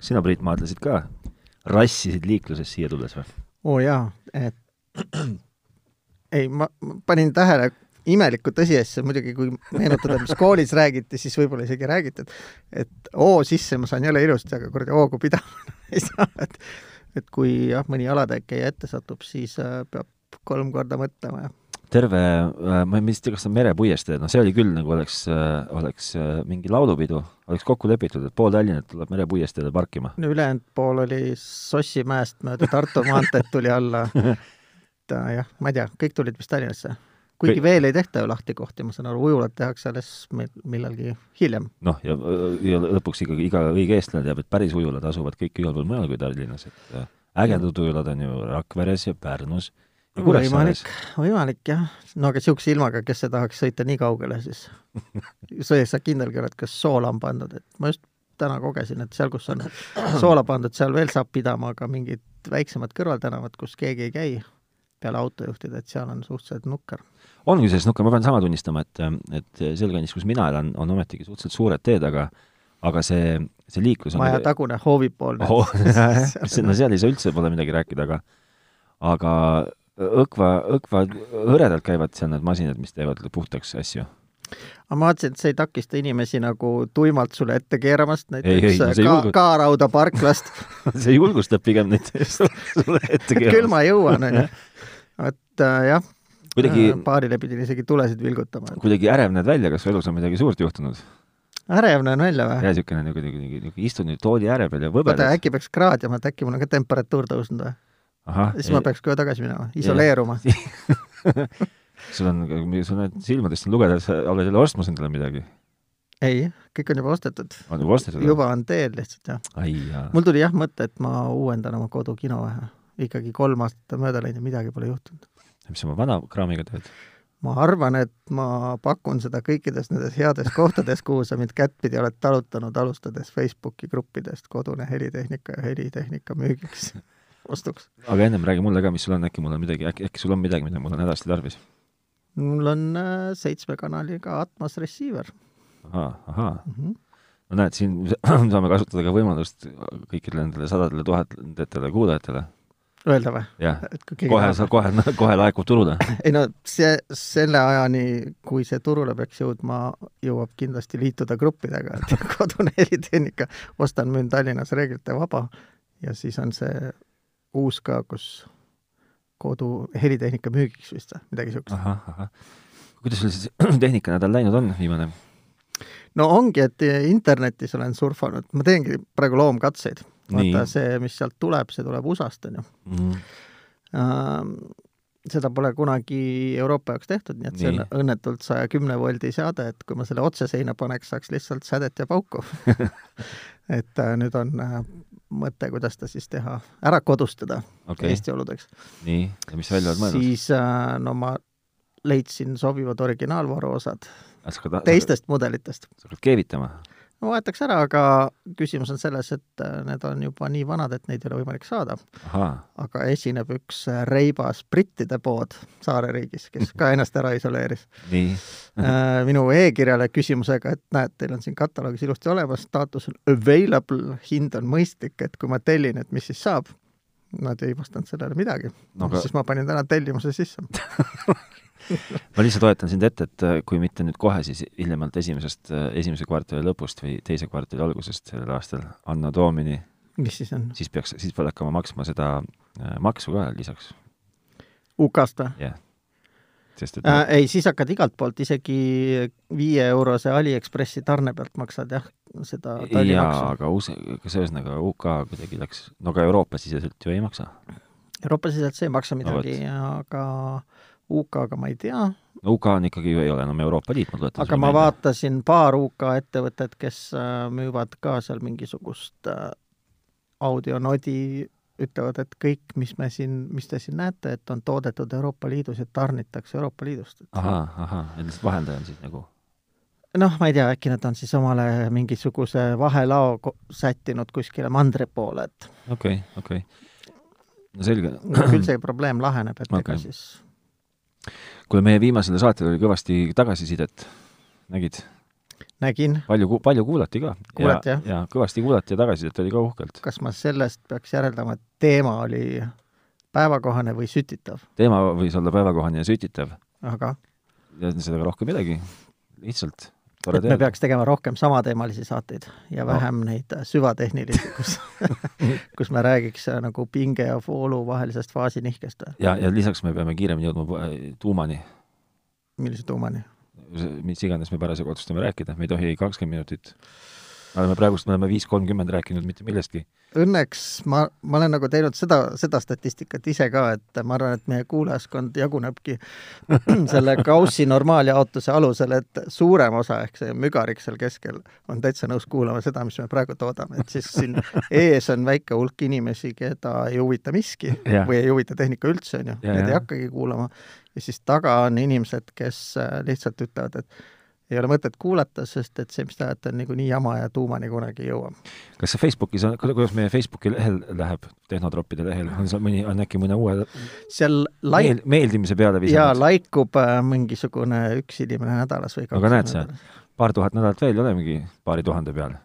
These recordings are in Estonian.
sina, Priit, maadlesid ka, rassisid liikluses siia tulles või? oo oh jaa, et ei, ma, panin tähele imelikku tõsiasja, muidugi kui meenutada, mis koolis räägiti, siis võib-olla isegi räägiti, et et oo sisse ma saan jõle ilusti, aga kuradi hoogu pidama ei saa, et et kui jah, mõni jalakäija ette satub, siis äh, peab kolm korda mõtlema ja terve, äh, ma ei tea, kas see on merepuiestee, noh see oli küll nagu oleks, oleks mingi laulupidu, oleks kokku lepitud, et pool Tallinnat tuleb merepuiesteele parkima. no ülejäänud pool oli Sossimäest mööda Tartu maanteed tuli alla. et jah, ma ei tea, kõik tulid vist Tallinnasse kuigi veel ei tehta ju lahti kohti, ma saan aru, ujulad tehakse alles millalgi hiljem. noh, ja, ja lõpuks ikkagi iga õige eestlane teab, et päris ujulad asuvad kõik igal pool mujal kui Tallinnas, et äh, ägedad ujulad on ju Rakveres ja Pärnus Kuressaares. võimalik jah, no aga niisuguse ilmaga, kes see tahaks sõita nii kaugele siis sa ei saa kindelgi oled, kas soola on pandud, et ma just täna kogesin, et seal, kus on soola pandud, seal veel saab pidama, aga mingid väiksemad kõrvaltänavad, kus keegi ei käi peale autojuhtide, et seal on suhteliselt nukker. On küll selles nukker, ma pean sama tunnistama, et, et seal kandis, kus mina elan, on ometigi suhteliselt suured teed, aga aga see, see liiklus on maja tagune hoovipoolne oh, no seal ei saa üldse pole midagi rääkida, aga aga õkva, õkva hõredalt käivad seal need masinad, mis teevad puhtaks asju. aga ma vaatasin, et see ei takista inimesi nagu tuimalt sulle ette keeramast, näiteks ei, ei, no ka, Kaarauda parklast see julgustab pigem neid sulle ette keeramast küll ma jõuan, onju. et äh, jah kuidagi paarile pidin isegi tulesid vilgutama. kuidagi ärev näed välja, kas su elus on midagi suurt juhtunud? ärev näen välja või? jaa, niisugune nagu kuidagi, niisugune istud nüüd tooli ääre peal ja võbeled. äkki peaks kraadima, et äkki mul on ka temperatuur tõusnud või? Siis ma peaks kohe tagasi minema, isoleeruma sul on, sul on silmadest on lugeda, sa oled jälle ostmas endale midagi? ei, kõik on juba ostetud. on juba ostetud? juba on teel lihtsalt, jah. mul tuli jah mõte, et ma uuendan oma kodukino vähe. ikkagi kolm aastat on mööda läinud ja midagi pole juhtunud mis sa oma vana kraamiga teed? ma arvan, et ma pakun seda kõikides nendes heades kohtades, kuhu sa mind kättpidi oled talutanud, alustades Facebooki gruppidest Kodune helitehnika ja helitehnika müügiks ostuks. aga ennem räägi mulle ka, mis sul on, äkki mul on midagi, äkki, äkki sul on midagi, mida mul on hädasti tarvis? mul on äh, seitsme kanaliga Atmos receiver. ahaa, ahaa mm. -hmm. no näed, siin saame kasutada ka võimalust kõikidele nendele sadadele tuhandetele kuulajatele öelda või? jah, kohe, kohe, kohe laekub turule. ei no see, selle ajani, kui see turule peaks jõudma, jõuab kindlasti liituda gruppidega, et kodune helitehnika, ostan, müün Tallinnas reeglite vaba ja siis on see uus ka, kus kodu helitehnika müügiks vist või midagi ahah. kuidas sul siis tehnikanädal läinud on, viimane? no ongi, et internetis olen surfanud, ma teengi praegu loomkatseid vaata see, mis sealt tuleb, see tuleb USA-st, on ju mm. -hmm. seda pole kunagi Euroopa jaoks tehtud, nii et see nii. on õnnetult saja kümne voldi seade, et kui ma selle otse seina paneks, saaks lihtsalt sädet ja pauku et äh, nüüd on äh, mõte, kuidas ta siis teha, ära kodustada okay. Eesti oludeks. nii, ja mis välja oled mõelnud? siis äh, no ma leidsin sobivad originaalvaruosad teistest mudelitest. sa hakkad keevitama? No vahetaks ära, aga küsimus on selles, et äh, need on juba nii vanad, et neid ei ole võimalik saada. aga esineb üks äh, reibas brittide pood saareriigis, kes ka ennast ära isoleeris. äh, minu e-kirjale küsimusega, et näed, teil on siin kataloogis ilusti olemas, staatus on available, hind on mõistlik, et kui ma tellin, et mis siis saab. Nad ei vastanud sellele midagi no,. Aga... siis ma panin täna tellimuse sisse ma lihtsalt hoiatan sind ette, et äh, kui mitte nüüd kohe, siis hiljemalt esimesest, äh, esimese kvartali lõpust või teise kvartali algusest sellel aastal Anno Domini mis siis on? siis peaks, siis pead hakkama maksma seda äh, maksu ka lisaks. UK-st või? jah yeah.. sest et äh, ei, siis hakkad igalt poolt, isegi viie eurose Aliekspressi tarne pealt maksad jah, seda jaa, aga US-, kas ühesõnaga UK kuidagi läks, no ka Euroopa-siseselt ju ei maksa? Euroopa-siseselt see ei maksa midagi no,, aga UK-ga ma ei tea. UK on ikkagi ju, ei ole enam Euroopa Liit, ma tuletan aga ma meelde. vaatasin paar UK ettevõtet, kes äh, müüvad ka seal mingisugust äh, audionodi, ütlevad, et kõik, mis me siin, mis te siin näete, et on toodetud Euroopa Liidus ja tarnitakse Euroopa Liidust. ahah, ahah, et lihtsalt vahendaja on siis nagu noh, ma ei tea, äkki nad on siis omale mingisuguse vahelao sättinud kuskile mandri poole, et okei okay,, okei okay.. no selge. küll see probleem laheneb, et okay. ega siis kuule, meie viimasele saatele oli kõvasti tagasisidet, nägid? nägin. palju, palju kuulati ka. kuulati, jah? ja kõvasti kuulati ja tagasisidet oli ka uhkelt. kas ma sellest peaks järeldama, et teema oli päevakohane või sütitav? teema võis olla päevakohane ja sütitav. aga? ja seda rohkem midagi, lihtsalt et me peaks tegema rohkem samateemalisi saateid ja vähem no. neid süvatehnilisi, kus kus me räägiks äh, nagu pinge ja voolu vahelisest faasinihkest. ja, ja lisaks me peame kiiremini jõudma äh, tuumani. millise tuumani? mis iganes me parasjagu otsustame rääkida, me ei tohi kakskümmend minutit me oleme praegust, me oleme viis kolmkümmend rääkinud mitte millestki. Õnneks ma, ma olen nagu teinud seda, seda statistikat ise ka, et ma arvan, et meie kuulajaskond jagunebki selle Gaussi normaaljaotuse alusel, et suurem osa ehk see mügarik seal keskel on täitsa nõus kuulama seda, mis me praegu toodame, et siis siin ees on väike hulk inimesi, keda ei huvita miski ja. või ei huvita tehnika üldse, on ju, need ja. ei hakkagi kuulama, ja siis taga on inimesed, kes äh, lihtsalt ütlevad, et ei ole mõtet kuulata, sest et see, mis te ajate, on niikuinii jama ja tuumani kunagi ei jõua. kas see Facebookis kuidas meie Facebooki lehel läheb, Tehnotroppide lehel, on seal mõni, on äkki mõne uue seal laik- meel, meeldimise peale visanud? jaa, laikub äh, mingisugune üks inimene nädalas või kaks aga näed sa, paar tuhat nädalat veel, olemegi paari tuhande peal.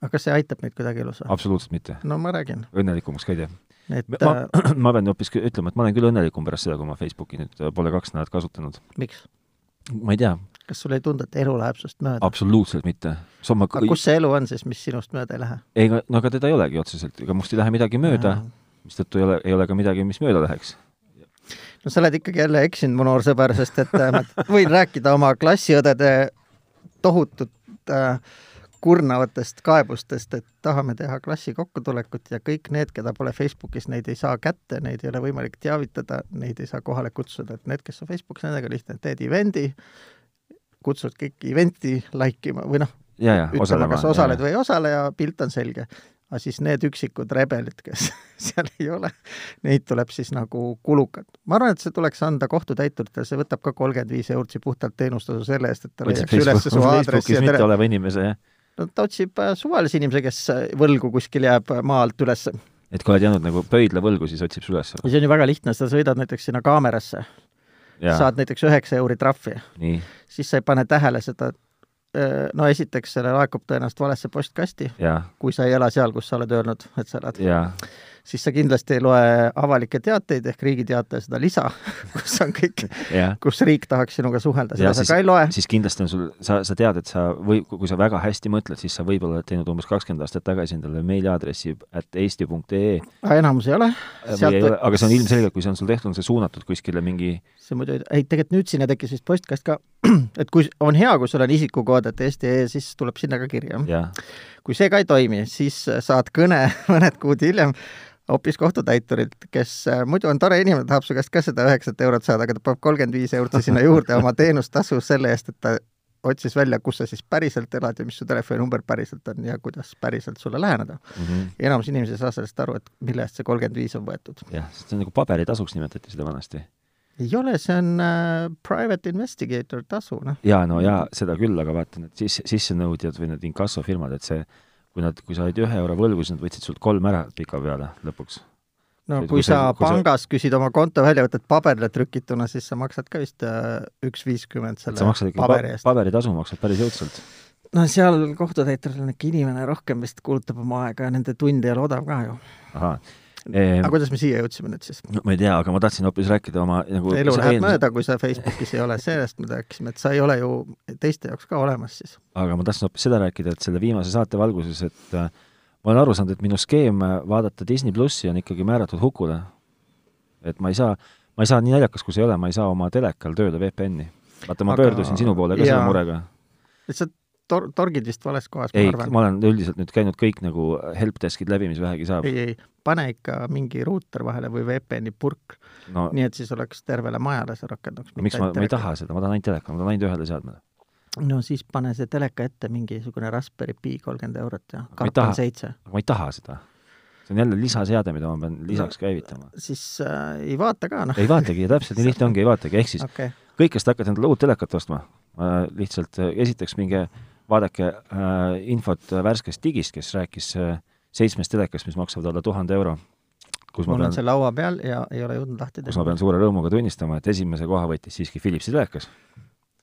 aga kas see aitab meid kuidagi elus või? absoluutselt mitte. no ma räägin. õnnelikumaks ka ei tee et ma, äh, ma pean hoopis ütlema, et ma olen küll õnnelikum pärast seda, kui ma Facebooki nüüd pole kaks nädalat kasutanud. miks? ma ei tea, kas sulle ei tundu, et elu läheb sinust mööda? absoluutselt mitte. aga kus see elu on siis, mis sinust mööda ei lähe? ei, no aga teda ei olegi otseselt, ega must ei lähe midagi mööda, mistõttu ei ole, ei ole ka midagi, mis mööda läheks. no sa oled ikkagi jälle eksinud, mu noor sõber, sest et äh, ma võin rääkida oma klassiõdede tohutut äh, kurnavatest kaebustest, et tahame teha klassi kokkutulekut ja kõik need, keda pole Facebookis, neid ei saa kätte, neid ei ole võimalik teavitada, neid ei saa kohale kutsuda, et need, kes on Facebookis, nendega lihtne, teed event'i, kutsud kõik event'i like ima või noh, ütlema, kas osaled ja, või ei osale ja pilt on selge. aga siis need üksikud rebelid, kes seal ei ole, neid tuleb siis nagu kulukalt. ma arvan, et see tuleks anda kohtutäituritele, see võtab ka kolmkümmend viis eurtsi puhtalt teenustasu selle eest, et ta leiaks üles su aadressi ja tere... oleva inimese, jah? no ta otsib äh, suvalise inimese, kes äh, võlgu kuskil jääb äh, maa alt üles. et kui oled jäänud nagu pöidla võlgu, siis otsib su üles? see on ju väga lihtne, sa sõidad näiteks sinna kaamerasse saad näiteks üheksa euri trahvi, siis sa ei pane tähele seda, no esiteks selle laekub tõenäoliselt valesse postkasti, kui sa ei ela seal, kus sa oled öelnud, et sa elad siis sa kindlasti ei loe avalikke teateid ehk Riigi Teataja seda lisa, kus on kõik kus riik tahaks sinuga suhelda, seda ja, sa siis, ka ei loe. siis kindlasti on sul, sa, sa tead, et sa või kui sa väga hästi mõtled, siis sa võib-olla oled teinud umbes kakskümmend aastat tagasi endale meiliaadressi at eesti.ee. enamus ei ole. Sealt... Aga see on ilmselgelt, kui see on sul tehtud, on see suunatud kuskile mingi see muidu, ei tegelikult nüüd sinna tekkis vist postkast ka, et kui on hea, kui sul on isikukood, et eesti.ee, siis tuleb sinna ka kirja. kui see ka ei toimi, siis saad kõne mõned kuud hiljem hoopis kohtutäiturilt, kes äh, muidu on tore inimene, tahab su käest ka seda üheksat eurot saada, aga ta paneb kolmkümmend viis eurot sinna juurde oma teenustasu selle eest, et ta otsis välja, kus sa siis päriselt elad ja mis su telefoninumber päriselt on ja kuidas päriselt sulle läheneda mm. -hmm. ja enamus inimesi ei saa sellest aru, et mille eest see kolmkümmend viis on võetud. jah, see on nagu paberitasuks nimetati seda vanasti. ei ole, see on äh, private investigator tasu, noh. jaa, no jaa, seda küll, aga vaata, need sisse, sissenõudjad või need inkassofirmad, et see kui nad, kui sa olid ühe euro võlgu, siis nad võtsid sult kolm ära pika peale lõpuks. no kui, kui sa kui pangas sa... küsid oma konto väljavõtet paberile trükituna, siis sa maksad ka vist äh, üks viiskümmend selle sa paberi eest. paberitasu maksad päris jõudsalt. no seal kohtutäituril on ikka inimene rohkem vist kulutab oma aega ja nende tund ei ole odav ka ju. ahah aga kuidas me siia jõudsime nüüd siis? no ma ei tea, aga ma tahtsin hoopis rääkida oma nagu elu läheb eelmise... mööda, kui sa Facebookis ei ole, sellest me rääkisime, et sa ei ole ju teiste jaoks ka olemas siis. aga ma tahtsin hoopis seda rääkida, et selle viimase saate valguses, et äh, ma olen aru saanud, et minu skeem äh, vaadata Disney plussi on ikkagi määratud hukule. et ma ei saa, ma ei saa, nii naljakas kui see ei ole, ma ei saa oma telekal tööle VPN-i. vaata, ma aga... pöördusin sinu poole ka ja... selle murega. lihtsalt tor-, torgid vist vales kohas, ma arvan. ma olen üldiselt nüüd käinud kõik nagu helpdeskid läbi, mis vähegi saab. ei, ei, pane ikka mingi ruuter vahele või VPN-i purk no,. nii et siis oleks tervele majale see rakenduks. miks ma, ma ei taha seda, ma tahan ainult teleka, ma tahan ainult ühele seadmele. no siis pane see teleka ette mingisugune Raspberry Pi kolmkümmend eurot ja kartun seitse. ma ei taha seda. see on jälle lisaseade, mida ma pean lisaks käivitama. siis äh, ei vaata ka, noh. ei vaatagi, täpselt nii lihtne ongi, ei vaatagi, ehk siis okay. kõik, kes te hakkate endale uut telekat ostma äh,, lihtsalt äh, esiteks minge vaadake äh, infot värskest digist, kes rääkis äh, seitsmest telekast, mis maksavad alla tuhande euro. kus mul pean, on see laua peal ja ei ole jõudnud lahti teha. kus ma pean suure rõõmuga tunnistama, et esimese koha võttis siiski Philipsi telekas.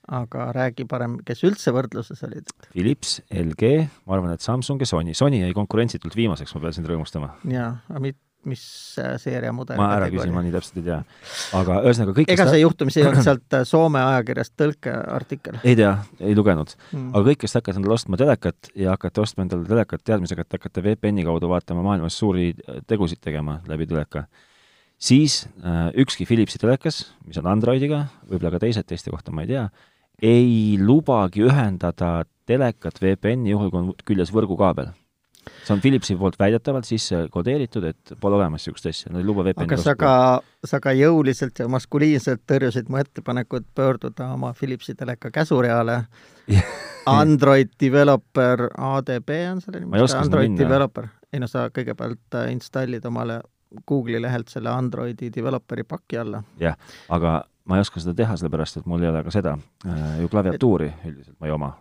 aga räägi parem, kes üldse võrdluses olid? Philips, LG, ma arvan, et Samsung ja Sony. Sony jäi konkurentsitult viimaseks, ma pean sind rõõmustama. jaa, aga mit-, mis äh, seeria mudel ma ära küsin, ma nii täpselt ei tea. aga ühesõnaga kõik ega see juhtumisi ei olnud sealt äh, Soome ajakirjast tõlkeartikkel? ei tea, ei lugenud mm.. aga kõik, kes hakkavad endale ostma telekat ja hakkate ostma endale telekat teadmisega, et hakkate VPN-i kaudu vaatama maailmas suuri tegusid tegema läbi teleka, siis äh, ükski Philipsi telekas, mis on Androidiga, võib-olla ka teised teiste kohta ma ei tea, ei lubagi ühendada telekat VPN-i juhul, kui on küljes võrgukaabel see on Philipsi poolt väidetavalt sisse kodeeritud, et pole olemas niisugust asja, nad ei luba VPN-i aga sa ka, sa ka jõuliselt ja maskuliinselt tõrjusid mu ettepanekut pöörduda oma Philipsi teleka käsureale Android Developer ADB on selle nimi? Android. Developer. ei no sa kõigepealt äh, installid omale Google'i lehelt selle Androidi developeri paki alla. jah, aga ma ei oska seda teha, sellepärast et mul ei ole ka seda äh, ju klaviatuuri üldiselt ma ei oma.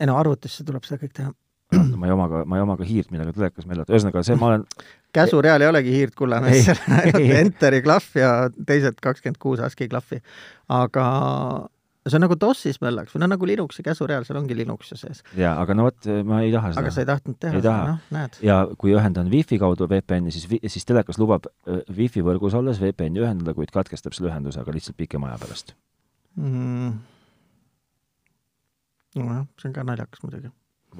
ei no arvutisse tuleb seda kõik teha ma ei oma ka, ma ei oma ka hiirt, millega telekas mällata, ühesõnaga see, ma olen käsureal ei olegi hiirt, kullane, seal on ainult Enteri klahv ja teised kakskümmend kuus ASCII klahvi. aga see on nagu DOS-is möllaks või noh, nagu Linuxi käsureal, seal ongi Linux ju sees. jaa, aga no vot, ma ei taha seda. aga sa ei tahtnud teha seda, noh, näed. ja kui ühendan Wi-Fi kaudu VPN-i, siis, siis telekas lubab äh, Wi-Fi võrgus olles VPN-i ühendada, kuid katkestab selle ühenduse, aga lihtsalt pikema aja pärast mm.. nojah, see on ka naljakas muidugi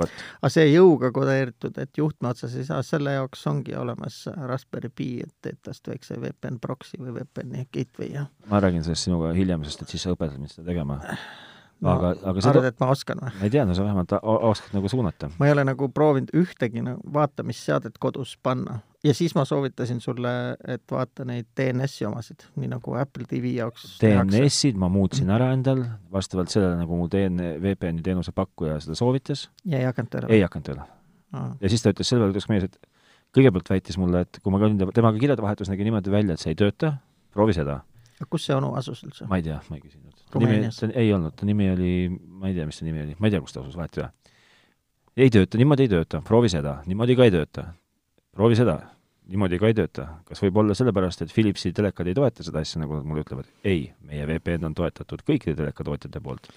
aga see jõuga kodeeritud, et juhtme otsas ei saa, selle jaoks ongi olemas Raspberry Pi, et teed tast väikse VPN proxy või VPN-i gateway ja ma räägin sellest sinuga hiljem, sest et siis sa õpetad mind seda tegema no, aga, aga seda arvad, et ma oskan või? ma ei tea, no sa vähemalt oskad nagu suunata. ma ei ole nagu proovinud ühtegi nagu vaatamisseadet kodus panna. Ja siis ma soovitasin sulle, et vaata neid DNS-i omasid, nii nagu Apple TV jaoks DNS-id ma muutsin ära endal, vastavalt sellele, nagu mu DN-, VPN-i teenuse pakkuja seda soovitas. ja ei hakanud tööle? ei hakanud tööle. ja siis ta ütles selle peale, ütles mees, et kõigepealt väitis mulle, et kui ma ka temaga kirjade vahetus nägi niimoodi välja, et see ei tööta, proovi seda kus see onu asus üldse? ma ei tea, ma ei küsinud. nimi, ta ei olnud, ta nimi oli, ma ei tea, mis ta nimi oli, ma ei tea, kus ta asus, vahet ei ole. ei tööta, niimoodi ei tööta, proovi seda, niimoodi ka ei tööta. proovi seda, niimoodi ka ei tööta. kas võib olla sellepärast, et Philipsi telekad ei toeta seda asja, nagu nad mulle ütlevad? ei, meie VPN on toetatud kõikide telekatootjate poolt.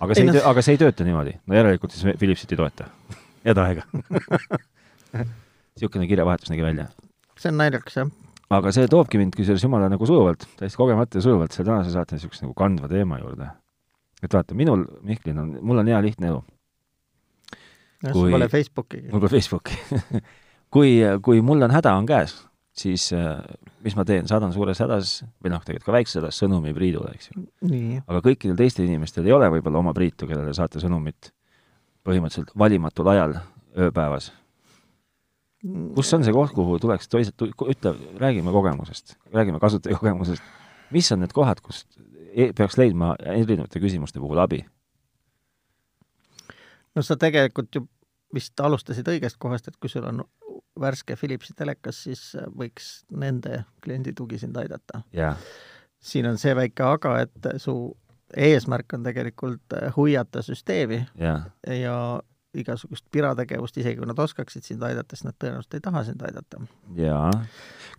aga see ei, ei, aga see ei tööta niimoodi. no järelikult siis Philipsit ei toeta head aega niisugune kirjavahetus nägi välja. see on naljakas, jah aga see toobki mind kusjuures jumala nagu sujuvalt, täiesti kogemata ja sujuvalt selle tänase saate niisuguse nagu kandva teema juurde. et vaata, minul, Mihklil on, mul on hea lihtne elu. sul pole Facebookigi. mul pole Facebooki kui, kui mul on häda on käes, siis äh, mis ma teen, saadan suures hädas või noh, tegelikult ka väikses hädas sõnumi Priidule, eks ju. aga kõikidel teistel inimestel ei ole võib-olla oma Priitu, kellele saata sõnumit põhimõtteliselt valimatul ajal ööpäevas kus on see koht, kuhu tuleks toised, ütle, räägime kogemusest, räägime kasutaja kogemusest. mis on need kohad, kus e-, peaks leidma erinevate küsimuste puhul abi? no sa tegelikult ju vist alustasid õigest kohast, et kui sul on värske Philipsi telekas, siis võiks nende klienditugi sind aidata yeah.. siin on see väike aga, et su eesmärk on tegelikult hoiata süsteemi yeah. ja igasugust pirategevust, isegi kui nad oskaksid sind aidata, siis nad tõenäoliselt ei taha sind aidata. jaa.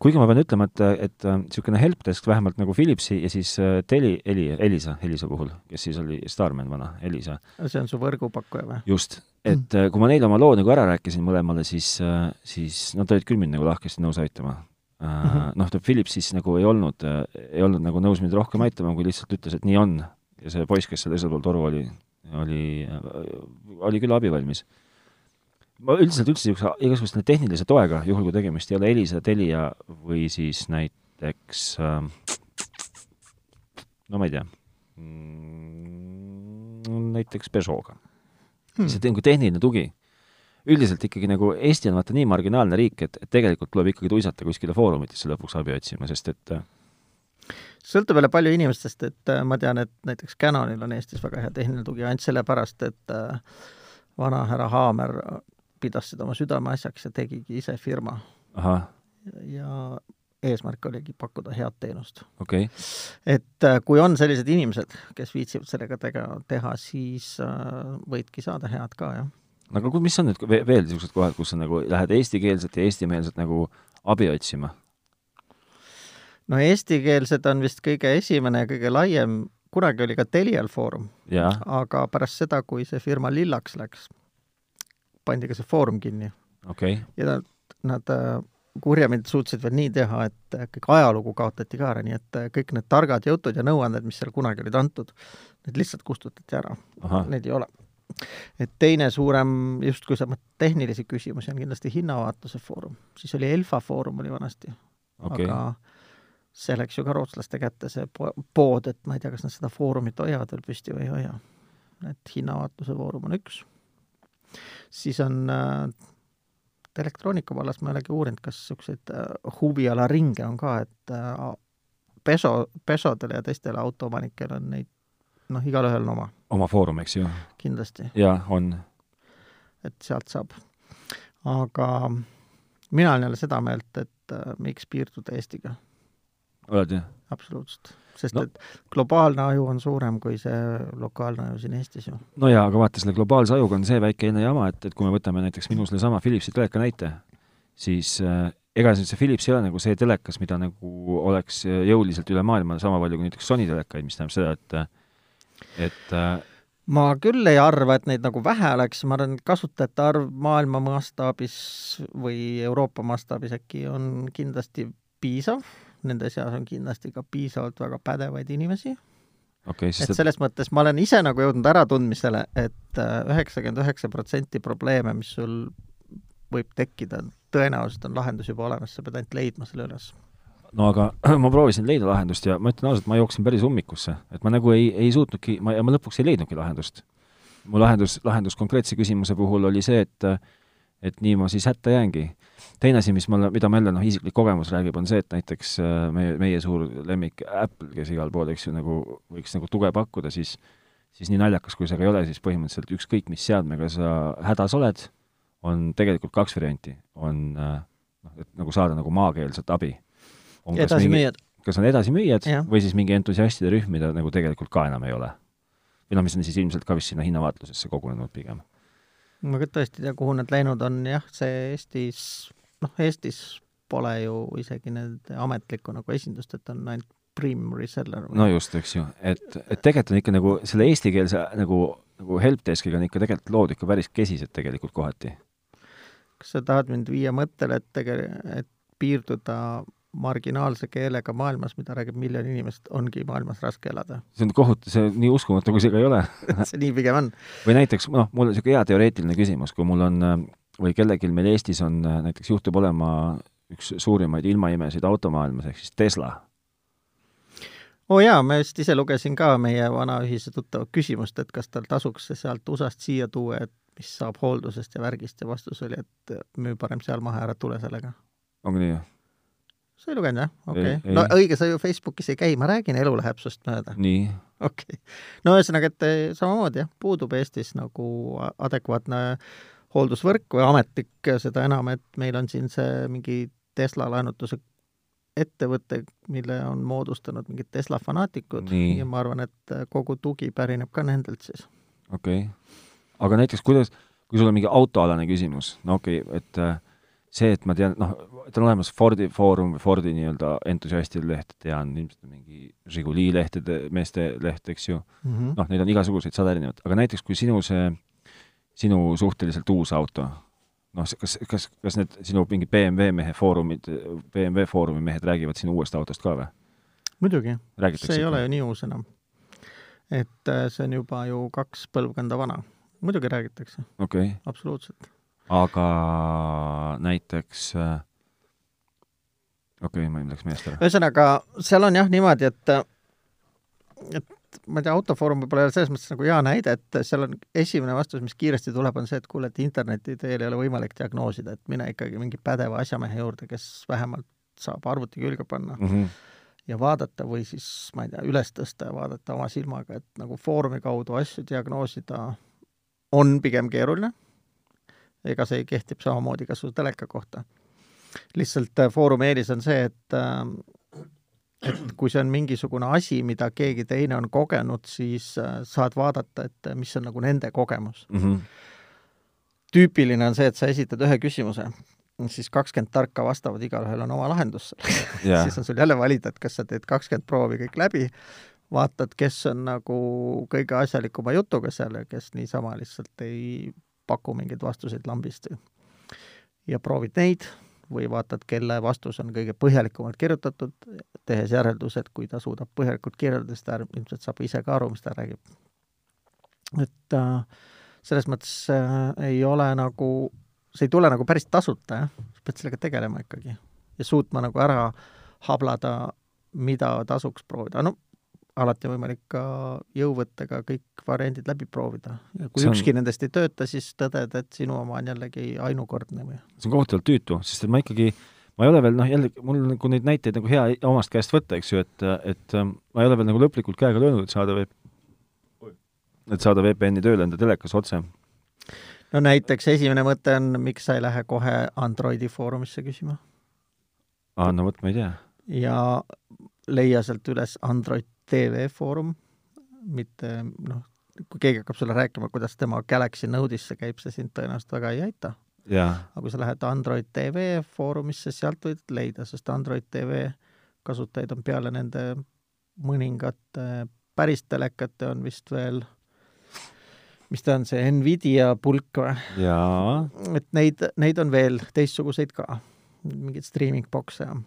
kuigi ma pean ütlema, et, et äh, niisugune helpdesk vähemalt nagu Philipsi ja siis äh, Teli, Eli, Elisa, Elisa puhul, kes siis oli Starman vana, Elisa. see on su võrgupakkuja või? just. et mm. kui ma neile oma loo nagu ära rääkisin mõlemale, siis, siis nad olid küll mind nagu lahkesti nõus aitama mm -hmm. noh, Philips siis nagu ei olnud, ei olnud nagu nõus mind rohkem aitama, kui lihtsalt ütles, et nii on. ja see poiss, kes seal teisel pool toru oli, oli, oli küll abivalmis. ma üldiselt üldse niisuguse igasuguse tehnilise toega, juhul kui tegemist ei ole Elisa, Telia või siis näiteks no ma ei tea mm,, näiteks Peugeot'ga hmm.. see nagu tehniline tugi. üldiselt ikkagi nagu Eesti on vaata nii marginaalne riik, et, et tegelikult tuleb ikkagi tuisata kuskile foorumitesse lõpuks abi otsima, sest et äh, sõltub jälle palju inimestest, et äh, ma tean, et näiteks Canonil on Eestis väga hea tehniline tugi ainult sellepärast, et äh, vana härra Haamer pidas seda oma südameasjaks ja tegigi ise firma. ja eesmärk oligi pakkuda head teenust okay.. et äh, kui on sellised inimesed, kes viitsivad sellega tega, teha, siis võidki saada head ka, jah. aga mis on nüüd veel niisugused kohad, kus sa nagu lähed eestikeelset ja eestimeelset nagu abi otsima? No eestikeelsed on vist kõige esimene ja kõige laiem kunagi oli ka Telial Foorum, aga pärast seda, kui see firma lillaks läks, pandi ka see foorum kinni okay., ja nad, nad äh, kurjamid suutsid veel nii teha, et äh, kõik ajalugu kaotati ka ära, nii et äh, kõik need targad jutud ja nõuanded, mis seal kunagi olid antud, need lihtsalt kustutati ära. Neid ei ole. et teine suurem, justkui sa mõtled tehnilisi küsimusi, on kindlasti hinnavaatluse foorum. siis oli Elfa foorum oli vanasti okay., aga see läks ju ka rootslaste kätte, see po- pood, et ma ei tea, kas nad seda foorumit hoiavad veel püsti või ei hoia. et hinnavaatluse foorum on üks. siis on äh, elektroonika vallas ma ei olegi uurinud, kas niisuguseid äh, huvialaringe on ka, et äh, peso, pesodel ja teistel autoomanikel on neid noh, igalühel on oma, oma foorum, eks ju, kindlasti, jaa, on, et sealt saab. aga mina olen jälle seda meelt, et äh, miks piirduda Eestiga oled jah? absoluutselt. sest No. et globaalne aju on suurem kui see lokaalne aju siin Eestis ju. no jaa, aga vaata, selle globaalse ajuga on see väike jama, et, et kui me võtame näiteks minu sellesama Philipsi teleka näite, siis äh, ega see see Philips ei ole nagu see telekas, mida nagu oleks äh, jõuliselt üle maailma sama palju kui näiteks Sony telekaid, mis tähendab seda, et et äh, ma küll ei arva, et neid nagu vähe oleks, ma arvan, et kasutajate arv maailma mastaabis või Euroopa mastaabis äkki on kindlasti piisav, nende seas on kindlasti ka piisavalt väga pädevaid inimesi, okay,, et sest et selles mõttes ma olen ise nagu jõudnud äratundmisele et, et üheksakümmend üheksa protsenti probleeme, mis sul võib tekkida, tõenäoliselt on lahendus juba olemas, sa pead ainult leidma selle üles. no aga ma proovisin leida lahendust ja ma ütlen ausalt, ma jooksin päris ummikusse, et ma nagu ei, ei suutnudki, ma, ja ma lõpuks ei leidnudki lahendust. mu lahendus, lahendus konkreetse küsimuse puhul oli see, et et nii ma siis hätta jäängi. teine asi, mis mulle, mida ma jälle noh, isiklik kogemus räägib, on see, et näiteks äh, meie, meie suur lemmik Apple, kes igal pool, eks ju, nagu võiks nagu tuge pakkuda, siis siis nii naljakas, kui see ka ei ole, siis põhimõtteliselt ükskõik, mis seadmega sa hädas oled, on tegelikult kaks varianti. on äh, noh, et nagu saada nagu maakeelset abi. edasimüüjad, kas on edasimüüjad või siis mingi entusiastide rühm, mida nagu tegelikult ka enam ei ole. või noh, mis on siis ilmselt ka vist sinna hinnavaatlusesse kogunenud pigem. Ma küll tõesti ei tea, kuhu need läinud on, jah, see Eestis, noh, Eestis pole ju isegi need ametlikku nagu esindust, et on ainult premium reseller. no just, eks ju, et, et tegelikult on ikka nagu selle eestikeelse nagu, nagu helpdeskiga on ikka tegelikult lood ikka päris kesised tegelikult kohati. kas sa tahad mind viia mõttele, et tege-, et piirduda marginaalse keelega maailmas, mida räägib miljon inimest, ongi maailmas raske elada? see on kohutav, see nii uskumatu, kui see ka ei ole. see nii pigem on. või näiteks, noh, mul on niisugune hea teoreetiline küsimus, kui mul on äh, või kellelgi meil Eestis on äh, näiteks juhtub olema üks suurimaid ilmaimesid automaailmas ehk siis Tesla oo oh jaa, ma just ise lugesin ka meie vana ühise tuttava küsimust, et kas tal tasuks see sealt USA-st siia tuua, et mis saab hooldusest ja värgist ja vastus oli, et müü parem seal maha ära, tule sellega. ongi nii? Sa ei lugenud jah? okei Ei, okay. no õige, sa ju Facebookis ei käi, ma räägin, elu läheb sinust mööda. nii, okei okay.. no ühesõnaga, et eh, samamoodi jah, puudub Eestis nagu adekvaatne hooldusvõrk või ametlik, seda enam, et meil on siin see mingi Tesla laenutuse ettevõte, mille on moodustanud mingid Tesla fanaatikud Nii. ja ma arvan, et kogu tugi pärineb ka nendelt siis. okei okay.. aga näiteks kuidas, kui sul on mingi autoalane küsimus, no okei okay,, et äh, see, et ma tean, noh, et on olemas Fordi foorum või Fordi nii-öelda entusiastide leht, tean ilmselt mingi Žiguli lehtede, meeste leht, eks ju, Mm -hmm. noh, neid on igasuguseid sada erinevat, aga näiteks kui sinu see, sinu suhteliselt uus auto, noh, kas, kas, kas need sinu mingi BMW mehe foorumid, BMW foorumi mehed räägivad sinu uuest autost ka või? muidugi, see ei ole ju nii uus enam. et äh, see on juba ju kaks põlvkonda vana. muidugi räägitakse, okei okay., absoluutselt. Aga näiteks äh, okei okay,, ma läks meelest ära. ühesõnaga, seal on jah niimoodi, et et ma ei tea, Autofoorum võib-olla ei ole selles mõttes nagu hea näide, et seal on esimene vastus, mis kiiresti tuleb, on see, et kuule, et interneti teel ei ole võimalik diagnoosida, et mine ikkagi mingi pädeva asjamehe juurde, kes vähemalt saab arvuti külge panna Mm -hmm. ja vaadata või siis ma ei tea, üles tõsta ja vaadata oma silmaga, et nagu Foorumi kaudu asju diagnoosida on pigem keeruline. Ega see kehtib samamoodi ka su teleka kohta. lihtsalt äh, Foorumi eelis on see, et äh, et kui see on mingisugune asi, mida keegi teine on kogenud, siis äh, saad vaadata, et mis on nagu nende kogemus. Mm -hmm. tüüpiline on see, et sa esitad ühe küsimuse, siis kakskümmend tarka vastavad, igalühel on oma lahendus Jaa. siis on sul jälle valida, et kas sa teed kakskümmend proovi kõik läbi vaatad, kes on nagu kõige asjalikuma jutuga seal ja kes niisama lihtsalt ei paku mingeid vastuseid lambist. ja proovid neid või vaatad, kelle vastus on kõige põhjalikumalt kirjutatud, tehes järelduse, et kui ta suudab põhjalikult kirjeldada, siis ta ilmselt saab ise ka aru, mis ta räägib. et äh, selles mõttes äh, ei ole nagu, see ei tule nagu päris tasuta, jah, sa pead sellega tegelema ikkagi ja suutma nagu ära hablada, mida tasuks proovida, no alati on võimalik ka jõuvõttega kõik variandid läbi proovida. ja kui see ükski on... nendest ei tööta, siis tõded, et sinu oma on jällegi ainukordne või? see on kohutavalt tüütu, sest et ma ikkagi, ma ei ole veel noh, jälle mul nagu neid näiteid nagu hea omast käest võtta, eks ju, et, et ähm, ma ei ole veel nagu lõplikult käega löönud, et saada veeb-, et saada VPN-i tööle enda telekas otse. no näiteks esimene mõte on, miks sa ei lähe kohe Androidi foorumisse küsima? aa, no vot, ma ei tea. ja leia sealt üles Android TV Foorum, mitte noh, kui keegi hakkab sulle rääkima, kuidas tema Galaxy Node'isse käib, see sind tõenäoliselt väga ei aita. aga kui sa lähed Android TV Foorumisse, sealt võid leida, sest Android TV kasutajaid on peale nende mõningate päris telekate on vist veel, mis ta on, see Nvidia pulk või? et neid, neid on veel teistsuguseid ka, mingeid streaming box'e ja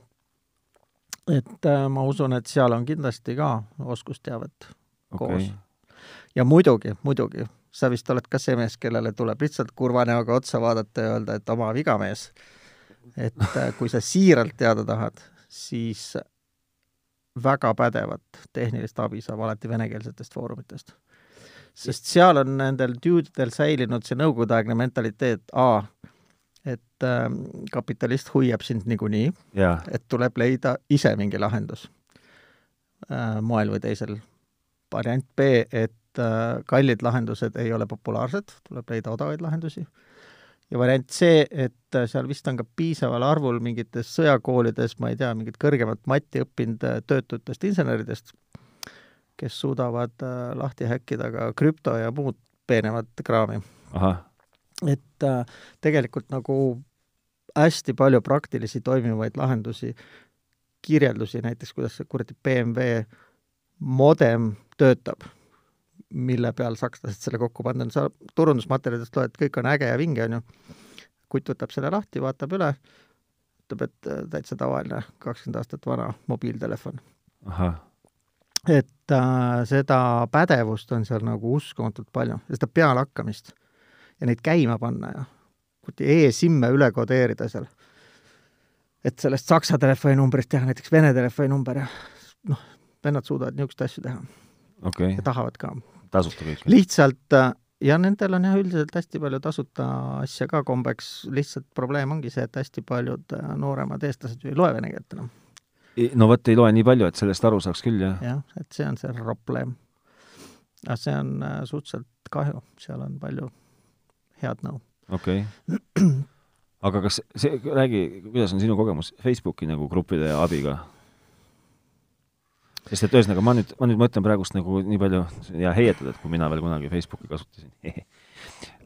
et äh, ma usun, et seal on kindlasti ka oskusteavet okay. koos. ja muidugi, muidugi, sa vist oled ka see mees, kellele tuleb lihtsalt kurva näoga otsa vaadata ja öelda, et oma viga, mees. et äh, kui sa siiralt teada tahad, siis väga pädevat tehnilist abi saab alati venekeelsetest foorumitest. sest seal on nendel dude'idel säilinud see nõukogudeaegne mentaliteet, A, et äh, kapitalist hoiab sind niikuinii, et tuleb leida ise mingi lahendus äh, moel või teisel. variant B, et äh, kallid lahendused ei ole populaarsed, tuleb leida odavaid lahendusi. ja variant C, et äh, seal vist on ka piisaval arvul mingites sõjakoolides, ma ei tea, mingit kõrgemat matti õppinud äh, töötutest inseneridest, kes suudavad äh, lahti häkkida ka krüpto ja muud peenemat kraami. ahah et äh, tegelikult nagu hästi palju praktilisi toimivaid lahendusi, kirjeldusi näiteks, kuidas see kuradi BMW modem töötab, mille peal sakslased selle kokku pannud on, sa turundusmaterjalidest loed, kõik on äge ja vinge, on ju, kutt võtab selle lahti, vaatab üle, ütleb, et äh, täitsa tavaline kakskümmend aastat vana mobiiltelefon. et äh, seda pädevust on seal nagu uskumatult palju, seda pealehakkamist ja neid käima panna ja e-simme üle kodeerida seal. et sellest saksa telefoninumbrist teha näiteks vene telefoninumber ja noh, vennad suudavad niisuguseid asju teha okay.. ja tahavad ka. tasuta kõik? lihtsalt ja nendel on jah, üldiselt hästi palju tasuta asja ka kombeks, lihtsalt probleem ongi see, et hästi paljud äh, nooremad eestlased ju ei loe vene keelt enam. no vot, ei loe nii palju, et sellest aru saaks küll, jah. jah, et see on see probleem. aga see on äh, suhteliselt kahju, seal on palju head nõu. okei okay. aga kas see, räägi, kuidas on sinu kogemus Facebooki nagu gruppide abiga? sest et ühesõnaga, ma nüüd, ma nüüd mõtlen praegust nagu nii palju ja heietada, et kui mina veel kunagi Facebooki kasutasin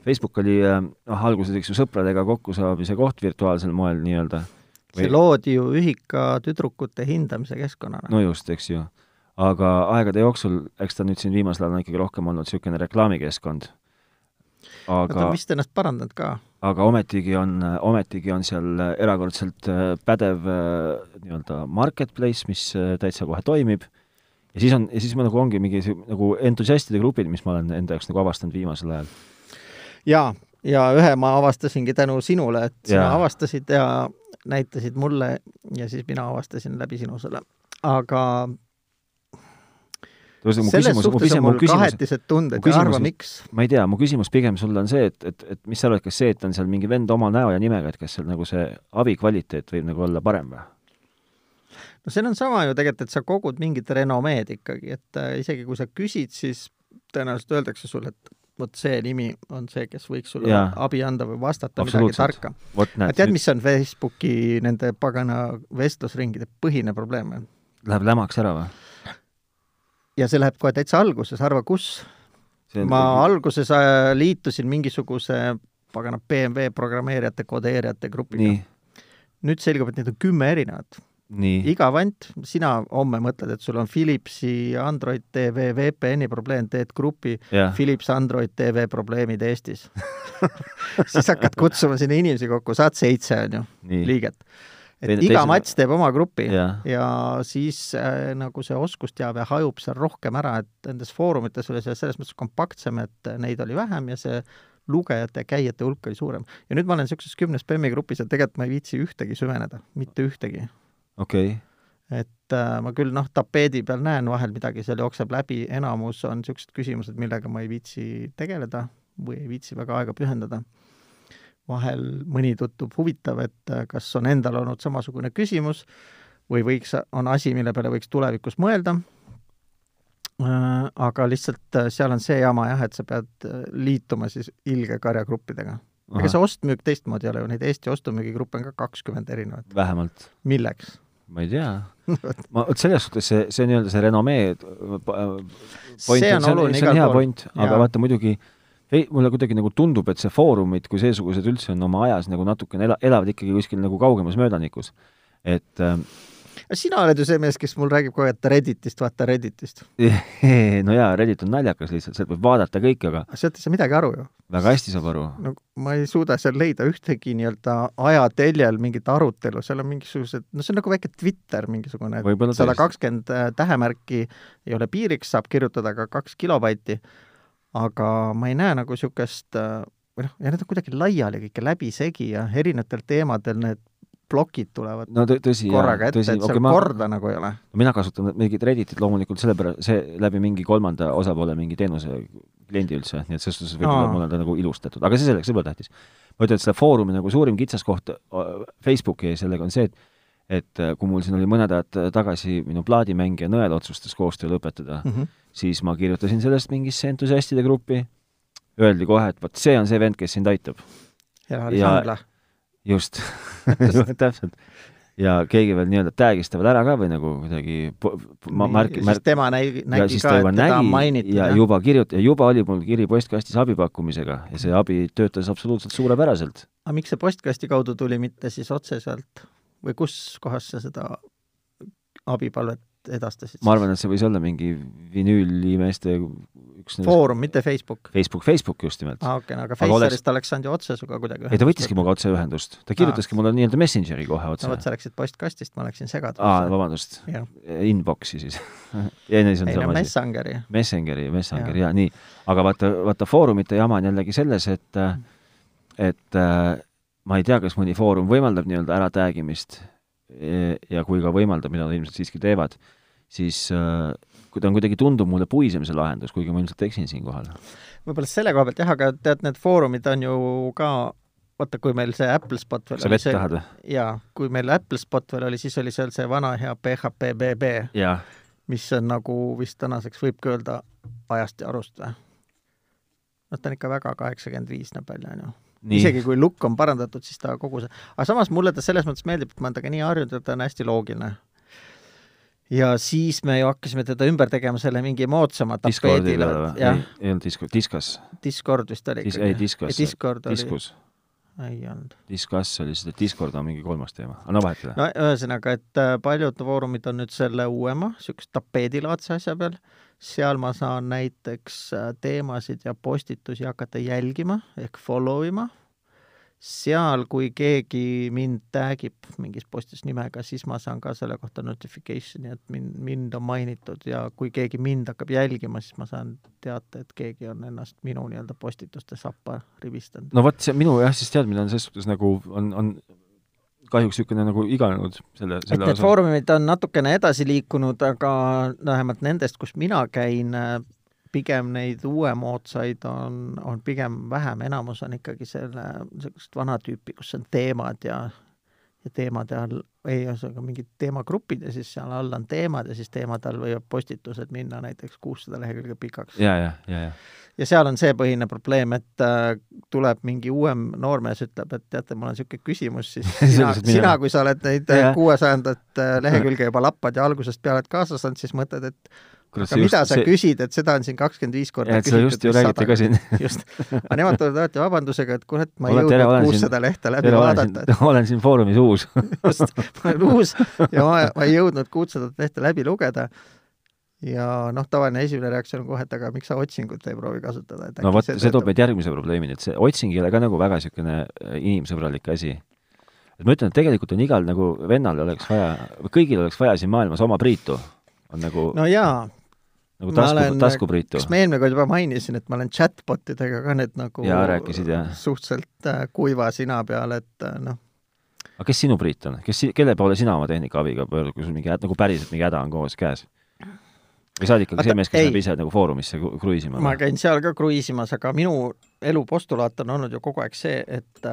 Facebook oli noh, alguses eks ju sõpradega kokkusaamise koht virtuaalsel moel nii-öelda. see loodi ju ühika tüdrukute hindamise keskkonnana. no just, eks ju. aga aegade jooksul, eks ta nüüd siin viimasel ajal on ikkagi rohkem olnud niisugune reklaamikeskkond aga ta on vist ennast parandanud ka. aga ometigi on, ometigi on seal erakordselt äh, pädev äh, nii-öelda marketplace, mis äh, täitsa kohe toimib, ja siis on, ja siis ma nagu ongi mingi nagu entusiastide grupid, mis ma olen enda jaoks nagu avastanud viimasel ajal. jaa, ja ühe ma avastasingi tänu sinule, et sina ja. avastasid ja näitasid mulle ja siis mina avastasin läbi sinu selle. aga selles suhtes on mul küsimus, kahetised tunded ja arva, miks. ma ei tea, mu küsimus pigem sulle on see, et, et, et mis sa arvad, kas see, et on seal mingi vend oma näo ja nimega, et kas seal nagu see abi kvaliteet võib nagu olla parem või? no seal on sama ju tegelikult, et sa kogud mingit renomeed ikkagi, et äh, isegi kui sa küsid, siis tõenäoliselt öeldakse sulle, et vot see nimi on see, kes võiks sulle ja. abi anda või vastata midagi tarka. tead, mis on Facebooki nende pagana vestlusringide põhine probleem? Läheb lämaks ära või? Ja see läheb kohe täitsa alguses, arva kus. ma alguses äh, liitusin mingisuguse pagana BMW programmeerijate, kodeerijate grupiga. nüüd selgub, et neid on kümme erinevat. iga vant, sina homme mõtled, et sul on Philipsi Android TV VPN-i probleem, teed grupi jah, Philips Android TV probleemid Eestis siis hakkad kutsuma sinna inimesi kokku, saad seitse, on ju, liiget. Et Teine- iga teised- mats teeb oma grupi jah, ja siis äh, nagu see oskusteave hajub seal rohkem ära, et nendes foorumites oli see selles mõttes kompaktsem, et neid oli vähem ja see lugejate ja käijate hulk oli suurem. ja nüüd ma olen niisuguses kümne spammi grupis ja tegelikult ma ei viitsi ühtegi süveneda, mitte ühtegi. okei okay., et äh, ma küll noh, tapeedi peal näen vahel midagi, seal jookseb läbi, enamus on niisugused küsimused, millega ma ei viitsi tegeleda või ei viitsi väga aega pühendada. Vahel mõni tundub huvitav, et äh, kas on endal olnud samasugune küsimus või võiks, on asi, mille peale võiks tulevikus mõelda. aga lihtsalt äh, seal on see jama jah, et sa pead äh, liituma siis ilge karjagruppidega. ega see ostmüük teistmoodi ei ole ju, neid Eesti ostu-müügigruppe on ka kakskümmend erinevat. vähemalt, milleks? ma ei tea. ma, vot selles suhtes see, see nii-öelda see renomee äh, point, see on see igal on hea point, aga vaata muidugi ei, mulle kuidagi nagu tundub, et see foorumid kui seesugused üldse on oma ajas nagu natukene ela-, elavad ikkagi kuskil nagu kaugemas möödanikus. et äh, sina oled ju see mees, kes mul räägib kogu aeg Redditist, vaata Redditist. no jaa, Reddit on naljakas lihtsalt, sealt võib vaadata kõike, aga sealt ei saa midagi aru ju. väga hästi saab aru. no ma ei suuda seal leida ühtegi nii-öelda ajateljel mingit arutelu, seal on mingisugused, no see on nagu väike Twitter mingisugune, et sada kakskümmend äh, tähemärki ei ole piiriks, saab kirjutada ka kaks kilobaiti, aga ma ei näe nagu niisugust või noh, ja need on kuidagi laiali kõik ja läbisegi ja erinevatel teemadel need plokid tulevad no tõ- tõsi, korraga ette, tõsi, et seal okei, ma, korda nagu ei ole. mina kasutan mingit Redditit loomulikult sellepärast, see läbi mingi kolmanda osapoole mingi teenuse kliendi üldse, nii et selles suhtes võib-olla Aa. mul on ta nagu ilustatud, aga see selleks, see pole tähtis. ma ütlen, et selle foorumi nagu suurim kitsaskoht äh, Facebooki sellega on see, et et äh, kui mul siin oli mõned ajad tagasi minu plaadimängija Nõel otsustas koostöö lõpetada mm, mm. -hmm. siis ma kirjutasin sellest mingisse entusiastide gruppi, öeldi kohe, et vot see on see vend, kes sind aitab. ja Ja- Sangla. just, täpselt. ja keegi veel nii-öelda tag'is ta veel ära ka või nagu kuidagi ma märk-, märk-, tema nägi, ja nägi ka, et juba teda on mainitud ja juba kirjut-, ja juba oli mul kiri postkastis abipakkumisega ja see abi töötas absoluutselt suurepäraselt. aga miks see postkasti kaudu tuli, mitte siis otseselt või kus kohas sa seda abipalvet edastasid? ma arvan, et see võis olla mingi vinüülimeeste üks Foorum, mitte Facebook. Facebook, Facebook just nimelt. aa, okei, aga Aga oleks- Facerist oleks saanud ju otse sinuga kuidagi ei, ta võttiski minuga otse ühendust, ta kirjutaski mulle nii-öelda Messengeri kohe otse no vot, sa läksid postkastist, ma läksin segadusse. aa, vabandust, inbox'i siis ei, ei, see on ei no sama asi. Messengeri. Messengeri, Messengeri Jaa. nii. aga vaata, vaata foorumite jama on jällegi selles, et et äh, ma ei tea, kas mõni foorum võimaldab nii-öelda ära tag imist e- ja kui ka võimaldab, mida nad ilmselt siiski teevad, siis äh, kui ta on kuidagi, tundub mulle puisem see lahendus, kuigi ma ilmselt eksin siinkohal. võib-olla selle koha pealt jah, aga tead, need foorumid on ju ka vaata, kui meil see Apple Spot veel sa vett tahad või? jaa, kui meil Apple Spot veel oli, siis oli seal see vana hea PHP BB, mis on nagu vist tänaseks võibki öelda ajast ja arust või? noh, ta on ikka väga kaheksakümmend viis näeb välja, on ju. Nii isegi, kui lukk on parandatud, siis ta kogu see, aga samas mulle ta selles mõttes meeldib, et ma olen temaga nii harjunud, et ta on hästi loogiline. ja siis me ju hakkasime teda ümber tegema selle mingi moodsama tapeedile ei, olnud Discord, Discus. Discord vist oli Dis-, ei, Discus. Discord oli, Discus. Ei olnud. Discuss oli seda, Discord on mingi kolmas teema, no vahet ei ole. no ühesõnaga, et äh, paljud foorumid on nüüd selle uuema, niisuguse tapeedilaadse asja peal, seal ma saan näiteks äh, teemasid ja postitusi hakata jälgima ehk follow ima, seal, kui keegi mind tag ib mingis postitus nimega, siis ma saan ka selle kohta notification'i, et mind, mind on mainitud ja kui keegi mind hakkab jälgima, siis ma saan teate, et keegi on ennast minu nii-öelda postituste sappa rivistanud. no vot, see minu jah, siis teadmine on selles suhtes nagu on, on kahjuks niisugune nagu iganenud selle, et selle need foorumid on natukene edasi liikunud, aga vähemalt nendest, kus mina käin, pigem neid uuemoodsaid on, on pigem vähem, enamus on ikkagi selle, niisugust vana tüüpi, kus on teemad ja ja teemade all, ei ühesõnaga mingid teemagrupid ja siis seal all on teemad ja siis teemade all võivad postitused minna näiteks kuussada lehekülge pikaks. ja, ja, ja, ja. Ja seal on see põhiline probleem, et äh, tuleb mingi uuem noormees, ütleb, et teate, mul on niisugune küsimus, siis sina, sina, kui sa oled neid kuuesajandat lehekülge juba lappad ja algusest peale oled kaasa saanud, siis mõtled, et aga mida sa see... küsid, et seda on siin kakskümmend viis korda küsitud. just ju räägite ka siin. just, aga nemad tulevad alati vabandusega, et kurat, ma ei jõudnud kuussada lehte läbi tere, vaadata. olen siin foorumis uus just, ma olen uus ja ma, ma ei jõudnud kuutsadat lehte läbi lugeda ja noh, tavaline esimene reaktsioon on kohe, et aga miks sa otsingut ei proovi kasutada, et no vot, see toob meid järgmise probleemini, et see otsing ei ole ka nagu väga niisugune äh, inimsõbralik asi. et ma ütlen, et tegelikult on igal nagu vennal oleks vaja, kõigil oleks vaja siin maailmas oma Priitu, on nagu no jaa, nagu tasku, taskupriitu. kas ma eelmine kord juba mainisin, et ma olen chatbot idega ka need nagu jaa, rääkisid, jah. suhteliselt äh, kuiva sina peal, et äh, noh. aga kes sinu Priit on, kes, kelle poole sina oma tehnikaabiga pöördud, kui sul mingi nagu päriselt mingi häda on koos käes? või sa oled ikkagi see mees, kes läheb ise nagu Foorumisse kruiisima? ma käin seal ka kruiisimas, aga minu elu postulaat on olnud ju kogu aeg see, et,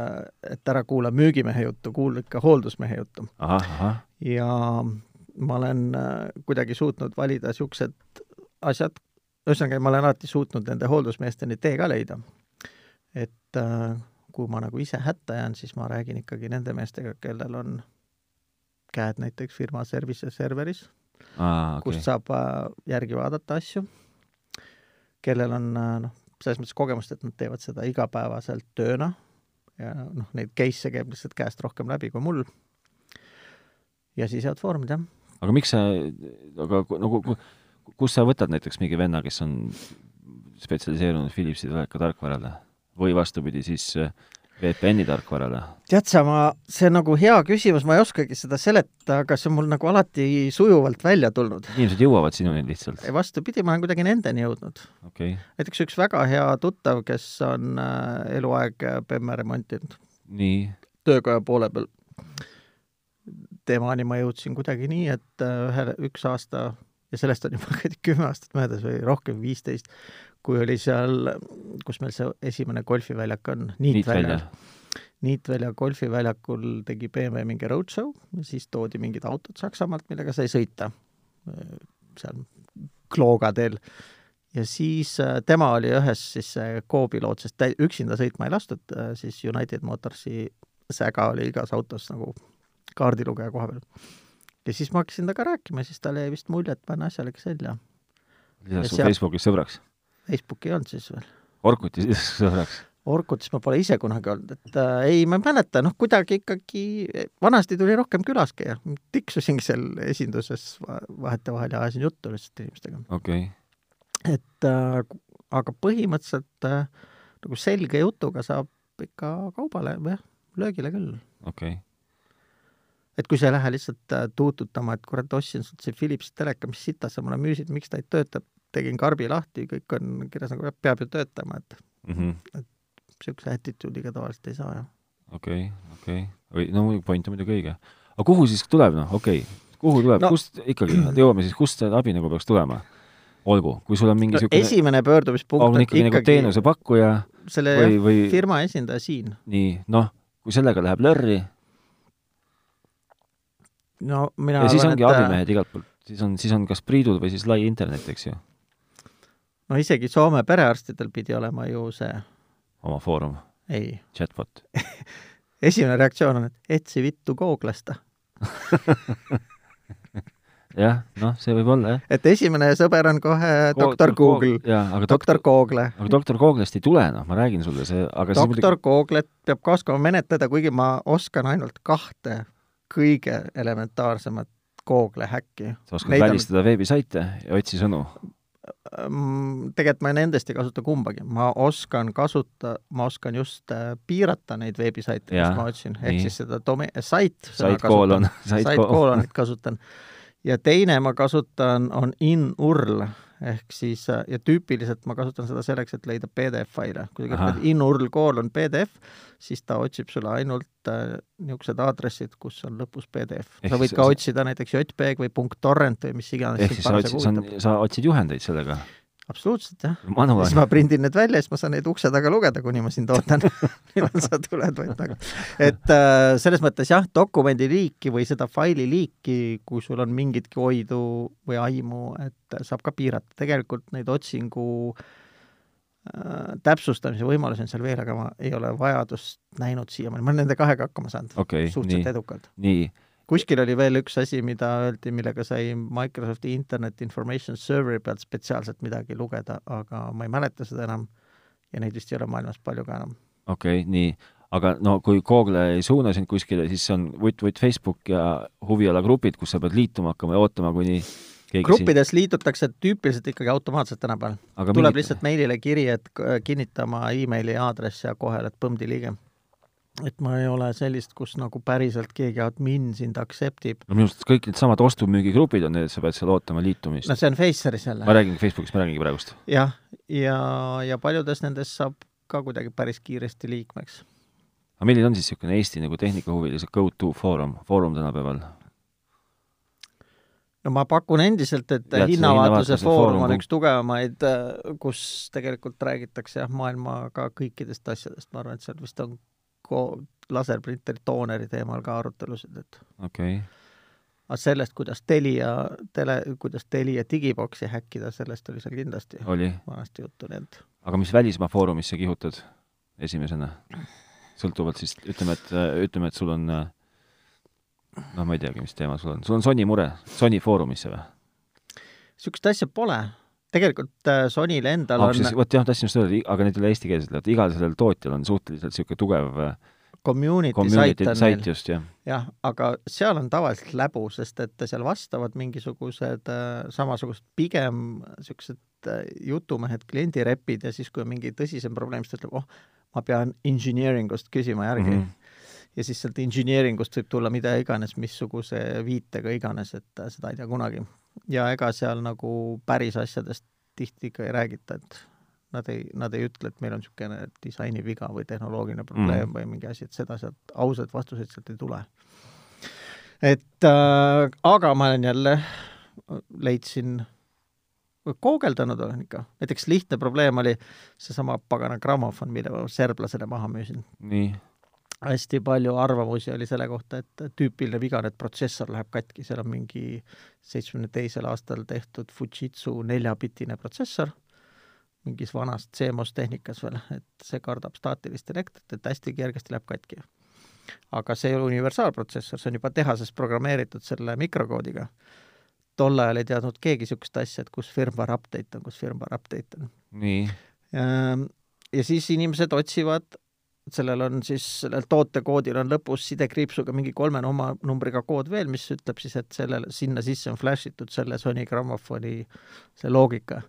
et ära kuula müügimehe juttu, kuula ikka hooldusmehe juttu. ja ma olen äh, kuidagi suutnud valida niisugused asjad, ühesõnaga, ma olen alati suutnud nende hooldusmeesteni tee ka leida. et äh, kui ma nagu ise hätta jään, siis ma räägin ikkagi nende meestega, kellel on käed näiteks firma service serveris ah,, okay. kust saab äh, järgi vaadata asju, kellel on äh, noh, selles mõttes kogemust, et nad teevad seda igapäevaselt tööna ja noh, neid case'e käib lihtsalt käest rohkem läbi kui mul. ja siis head foorumid, jah. aga miks sa, aga nagu kust sa võtad näiteks mingi venna, kes on spetsialiseerunud Philipsi teleka tarkvarale või vastupidi, siis äh, VPN-i tarkvarale? tead sa, ma, see on nagu hea küsimus, ma ei oskagi seda seletada, aga see on mul nagu alati sujuvalt välja tulnud. inimesed jõuavad sinuni lihtsalt? vastupidi, ma olen kuidagi nendeni jõudnud okay.. näiteks üks väga hea tuttav, kes on äh, eluaeg BEM-e remontinud. nii? töökoja poole peal. temani ma jõudsin kuidagi nii, et äh, ühe, üks aasta ja sellest on juba kümme aastat möödas või rohkem, viisteist, kui oli seal, kus meil see esimene golfiväljak on, Niitvälja. Niitvälja golfiväljakul tegi BMW mingi roadshow siis toodi mingid autod Saksamaalt, millega sai sõita seal Klooga teel. ja siis äh, tema oli ühes siis co-piloot, sest tä-, üksinda sõitma ei lastud, äh, siis United Motorsi säga oli igas autos nagu kaardilugeja koha peal. Ja siis ma hakkasin temaga rääkima, siis talle jäi vist mulje, et ma olen asjalik selja. lisas su Facebookis sõbraks? Facebooki ei olnud siis veel. Orkutis sõbraks? Orkutis ma pole ise kunagi olnud, et äh, ei, ma ei mäleta, noh, kuidagi ikkagi, vanasti tuli rohkem külaskäija, tiksusingi seal esinduses vahetevahel ja ajasin juttu lihtsalt inimestega. okei okay.. et äh, aga põhimõtteliselt äh, nagu selge jutuga saab ikka kaubale, jah, löögile küll. okei okay et kui sa ei lähe lihtsalt äh, tuututama, et kurat, ostsin sult see Philips teleka, mis sita sa mulle müüsid, miks ta ei tööta, tegin karbi lahti, kõik on kirjas nagu peab ju töötama, et mm, -hmm. et niisuguse attitude'iga tavaliselt ei saa, jah. okei okay,, okei okay., või no point on muidugi õige. aga kuhu siis tuleb, noh, okei okay., kuhu tuleb no,, kust ikkagi, jõuame siis, kust see abi nagu peaks tulema? olgu, kui sul on mingi niisugune no, esimene pöördumispunkt on ikkagi, ikkagi nagu teenusepakkuja selle või, või firma esindaja siin. nii, noh, kui sellega läheb lörri, no mina ja siis ongi et... abimehed igalt poolt, siis on, siis on kas Priidul või siis lai internet, eks ju no isegi Soome perearstidel pidi olema ju see oma foorum? ei. Chatbot esimene reaktsioon on, et etsi vittu Googlesta jah, noh, see võib olla, jah. et esimene sõber on kohe doktor Google, doktor Google. aga doktor Googlest ei tule, noh, ma räägin sulle, see, aga doktor muidugi... Googlet peab ka oskama menetleda, kuigi ma oskan ainult kahte kõige elementaarsemat Google häkki. sa oskad Neid välistada veebisaite ja otsi sõnu? tegelikult ma nendest ei kasuta kumbagi, ma oskan kasuta, ma oskan just äh, piirata neid veebisaite, mis ma otsin, ehk siis seda dome-, sait, sait koolon, sait koolonit kasutan. ja teine ma kasutan, on in-url ehk siis äh, ja tüüpiliselt ma kasutan seda selleks, et leida PDF-faile. kui sa kirjutad in-url koolon PDF, siis ta otsib sulle ainult äh, niisugused aadressid, kus on lõpus PDF. sa võid ka otsida näiteks JPEG või .torrent või mis iganes. ehk siis sa otsid, sa otsid juhendeid sellega? Absoluutselt, jah. siis ma prindin need välja, siis ma saan neid ukse taga lugeda, kuni ma sind ootan millal sa tuled või nagu. et äh, selles mõttes jah, dokumendi liiki või seda faili liiki, kui sul on mingitki oidu või aimu, et saab ka piirata. tegelikult neid otsingu äh, täpsustamise võimalusi on seal veel, aga ma ei ole vajadust näinud siiamaani, ma olen nende kahega hakkama saanud okay, suhteliselt edukalt. nii, kuskil oli veel üks asi, mida öeldi, millega sai Microsofti Internet Information Serveri pealt spetsiaalselt midagi lugeda, aga ma ei mäleta seda enam ja neid vist ei ole maailmas palju ka enam. okei okay,, nii, aga no kui Google ei suuna sind kuskile, siis on vutt-vutt Facebook ja huvialagrupid, kus sa pead liituma hakkama ja ootama, kuni keegi gruppides siin... liitutakse tüüpiliselt ikkagi automaatselt tänapäeval. tuleb mingit... lihtsalt meilile kiri, et kinnita oma emaili aadress ja kohe oled põmdi liige et ma ei ole sellist, kus nagu päriselt keegi admin sind accept ib. no minu arust kõik needsamad ostu-müügigrupid on need, sa pead seal ootama liitumist. no see on Faceris jälle. ma räägin Facebookist, ma räägingi praegust. jah, ja, ja paljudes nendes saab ka kuidagi päris kiiresti liikmeks. aga milline on siis niisugune Eesti nagu tehnikahuvilise go-to foorum, foorum tänapäeval? no ma pakun endiselt, et hinnavaatuse foorum on üks tugevamaid, kus tegelikult räägitakse jah, maailmaga kõikidest asjadest, ma arvan, et seal vist on laserprinteri tooneri teemal ka arutelusid, et okei okay. aga sellest, kuidas Telia, tele, kuidas Telia digiboksi häkkida, sellest oli seal kindlasti oli. vanasti juttu, nii et aga mis välismaa foorumisse kihutad esimesena? sõltuvalt siis, ütleme, et, ütleme, et sul on noh, ma ei teagi, mis teema sul on, sul on Sony mure, Sony foorumisse või? niisugust asja pole tegelikult äh, Sonyl endal on vot jah, tahtsin just öelda, aga need ei ole eestikeelsed, et igal sellel tootjal on suhteliselt niisugune tugev äh, community, community site, site just, jah. jah, aga seal on tavaliselt läbu, sest et seal vastavad mingisugused äh, samasugused pigem niisugused jutumehed, kliendirepid ja siis, kui on mingi tõsisem probleem, siis ta ütleb, oh, ma pean engineering ust küsima järgi mm. -hmm ja siis sealt engineering ust võib tulla mida iganes, missuguse viitega iganes, et seda ei tea kunagi ja ega seal nagu päris asjadest tihti ikka ei räägita, et nad ei, nad ei ütle, et meil on niisugune disainiviga või tehnoloogiline probleem mm. või mingi asi, et seda sealt, ausaid vastuseid sealt ei tule. et äh, aga ma olen jälle, leidsin, koogeldanud olen ikka, näiteks lihtne probleem oli seesama pagana grammofon, mille ma serblasele maha müüsin. nii hästi palju arvamusi oli selle kohta, et tüüpiline vigane, et protsessor läheb katki, seal on mingi seitsmekümne teisel aastal tehtud Fujitsu neljapitine protsessor, mingis vanas CMOS tehnikas veel, et see kardab staatilist elektrit, et hästi kergesti läheb katki. aga see ei ole universaalprotsessor, see on juba tehases programmeeritud selle mikrokoodiga. tol ajal ei teadnud keegi niisugust asja, et kus firmware update on, kus firmware update on. nii? ja siis inimesed otsivad sellel on siis, sellel tootekoodil on lõpus sidekriipsuga mingi kolme oma numbriga kood veel, mis ütleb siis, et sellele, sinna sisse on flash itud selle Sony grammofoni see loogika.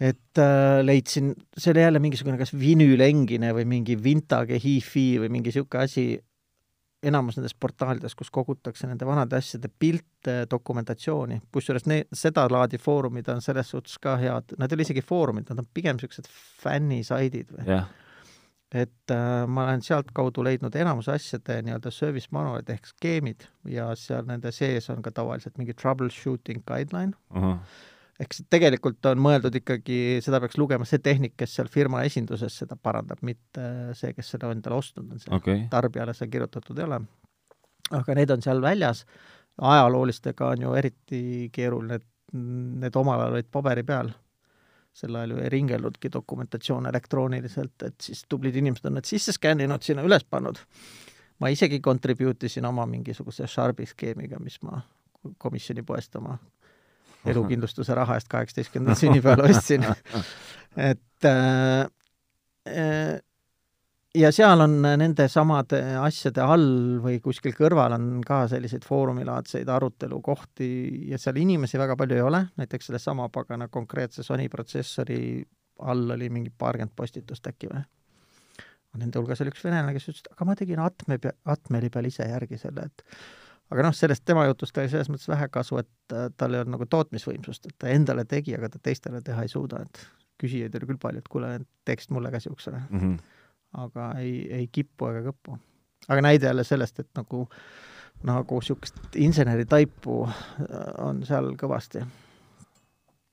et äh, leidsin, see oli jälle mingisugune kas vinüülengine või mingi vintage hi-fi või mingi niisugune asi, enamus nendest portaalidest, kus kogutakse nende vanade asjade pilte, dokumentatsiooni, kusjuures ne-, seda laadi foorumid on selles suhtes ka head, nad ei ole isegi foorumid, nad on pigem niisugused fännisaidid või? Yeah et äh, ma olen sealtkaudu leidnud enamuse asjade nii-öelda service manualid ehk skeemid ja seal nende sees on ka tavaliselt mingi troubleshooting guideline uh. -huh. ehk see tegelikult on mõeldud ikkagi, seda peaks lugema see tehnik, kes seal firma esinduses seda parandab, mitte see, kes selle endale ostnud on, see okay. tarbijale see kirjutatud ei ole. aga need on seal väljas, ajaloolistega on ju eriti keeruline, et need omal ajal olid paberi peal sel ajal ju ei ringelnudki dokumentatsioon elektrooniliselt, et siis tublid inimesed on need sisse skänninud, sinna üles pannud. ma isegi contribute isin oma mingisuguse Sharpi skeemiga, mis ma komisjoni poest oma elukindlustuse raha eest kaheksateistkümnendal sünnipäeval ostsin. et äh, äh, ja seal on nende samade asjade all või kuskil kõrval on ka selliseid foorumilaadseid arutelukohti ja seal inimesi väga palju ei ole, näiteks sellesama pagana konkreetse Sony protsessori all oli mingi paarkümmend postitust äkki või? Nende hulgas oli üks venelane, kes ütles, et aga ma tegin Atme, Atmeli peal ise järgi selle, et aga noh, sellest tema jutust oli selles mõttes vähe kasu, et tal ei olnud nagu tootmisvõimsust, et ta endale tegi, aga ta teistele teha ei suuda, et küsijaid oli küll palju, et kuule, teeksid mulle ka niisuguse mm. -hmm aga ei, ei kippu ega kõppu. aga näide jälle sellest, et nagu, nagu niisugust inseneri taipu äh, on seal kõvasti.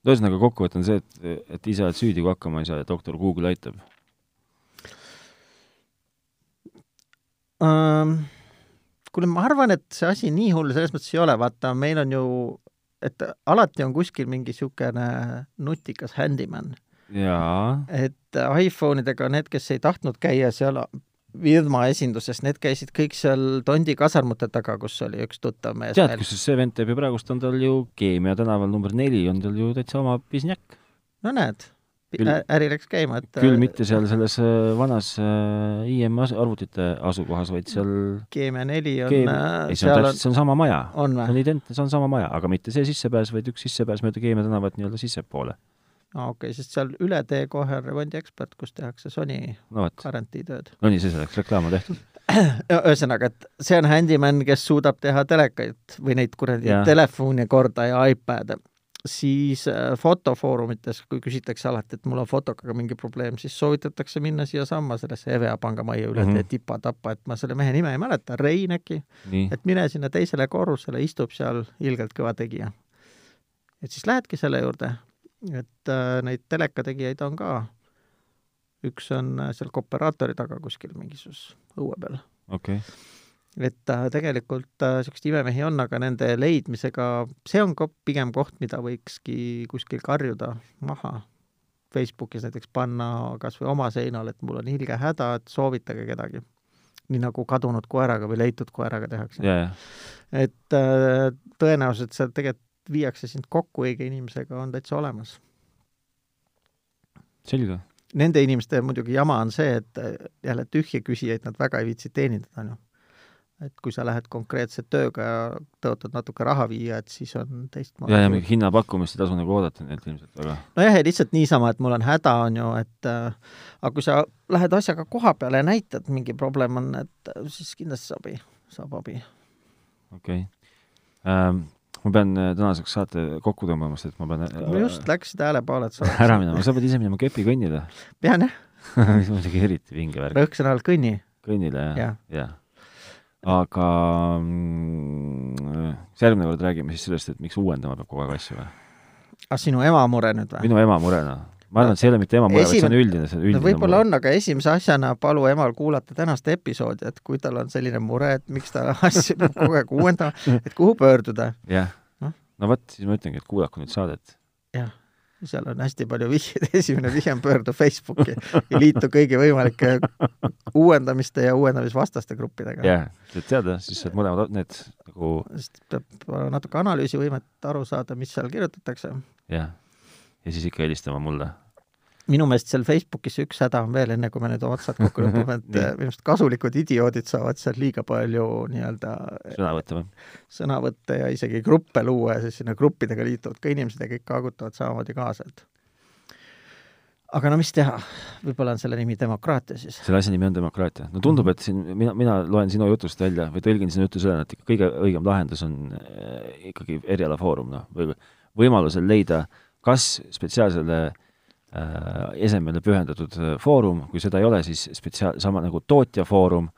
ühesõnaga kokkuvõte on see, et, et ise oled süüdi, kui hakkama ei saa ja doktor Google aitab um,? kuule, ma arvan, et see asi nii hull selles mõttes ei ole, vaata, meil on ju, et alati on kuskil mingi niisugune nutikas handyman. Et iPhone idega need, kes ei tahtnud käia seal Virma esinduses, need käisid kõik seal Tondi kasarmute taga, kus oli üks tuttav mees tead, kusjuures see vend teeb ju praegust, on tal ju Keemia tänaval number neli, on tal ju täitsa oma pisnjäkk. no näed, äri läks käima, et küll mitte seal selles äh, vanas äh, IM arvutite asukohas, vaid seal Keemia neli on Keem... ei, see on täpselt, see on sama maja. see on identne, see on sama maja, aga mitte see sissepääs, vaid üks sissepääs mööda Keemia tänavat nii-öelda sissepoole. Aa, okei okay,, sest seal üle tee kohe on remondiekspert, kus tehakse Sony no, garantiitööd. no nii, see selleks, reklaam tehtud. Ühesõnaga, et see on handyman, kes suudab teha telekaid või neid kuradi telefone korda ja iPad'e. Siis äh, fotofoorumites, kui küsitakse alati, et mul on fotokaga mingi probleem, siis soovitatakse minna siiasamma sellesse EVEA panga majja üle mm -hmm. tipa-tapa, et ma selle mehe nime ei mäleta, Rein äkki, et mine sinna teisele korrusele, istub seal ilgelt kõva tegija. et siis lähedki selle juurde, et äh, neid telekategijaid on ka, üks on äh, seal kooperaatori taga kuskil mingisuguses õue peal. okei okay et äh, tegelikult niisuguseid imemehi on, aga nende leidmisega, see on ka pigem koht, mida võikski kuskil karjuda maha. Facebookis näiteks panna kas või oma seinale, et mul on ilge häda, et soovitage kedagi. nii nagu kadunud koeraga või leitud koeraga tehakse yeah.. et tõenäoliselt seal tegelikult viiakse sind kokku õige inimesega, on täitsa olemas. selge. Nende inimeste muidugi jama on see, et jälle tühje küsijaid nad väga ei viitsi teenindada, noh et kui sa lähed konkreetse tööga ja tõotad natuke raha viia, et siis on teistmoodi. ja, ja mingit hinnapakkumist ei tasu nagu oodata neilt ilmselt, aga nojah, ja lihtsalt niisama, et mul on häda, on ju, et äh, aga kui sa lähed asjaga koha peale ja näitad, mingi probleem on, et äh, siis kindlasti saab, saab abi. okei okay. ähm,. Ma pean äh, tänaseks saate kokku tõmbama, sest et ma pean äh, ma just läksid häälepaaled ära minema, sa pead ise minema kepikõnnile pean jah mis muidugi eriti vinge värk. rõhk sõna all kõnni. kõnnile, jah? jah ja aga mm, kas järgmine kord räägime siis sellest, et miks uuendama peab kogu aeg asju või? ah, sinu ema mure nüüd või? minu ema mure, noh. Ma arvan, et see ei ole mitte ema mure Esim..., vaid see on üldine, see on üldine no võib-olla on, aga esimese asjana palu emal kuulata tänast episoodi, et kui tal on selline mure, et miks ta asju peab kogu aeg uuendama, et kuhu pöörduda. jah no., no vot, siis ma ütlengi, et kuulaku nüüd saadet. jah seal on hästi palju vihjeid, esimene vihje on pöördu Facebooki ja liitu kõigi võimalike uuendamiste ja uuendamisvastaste gruppidega. jah et teada, siis saad mõlemad need nagu sest peab natuke analüüsivõimet aru saada, mis seal kirjutatakse. jah, ja siis ikka helistama mulle minu meelest seal Facebookis üks häda on veel, enne kui me nüüd otsad kokku lõpeme, et minu arust kasulikud idioodid saavad seal liiga palju nii-öelda sõnavõtte või? sõnavõtte ja isegi gruppe luua ja siis sinna gruppidega liituvad ka inimesed ja kõik kaagutavad samamoodi kaasa, et aga no mis teha, võib-olla on selle nimi demokraatia siis? selle asja nimi on demokraatia. no tundub, et siin mina, mina loen sinu jutust välja või tõlgin sinu jutu sellena, et kõige õigem lahendus on äh, ikkagi erialafoorum, noh, või võimalusel leida kas spetsiaalsele äh, esemele pühendatud äh, foorum, kui seda ei ole, siis spetsiaal-, sama nagu tootjafoorum,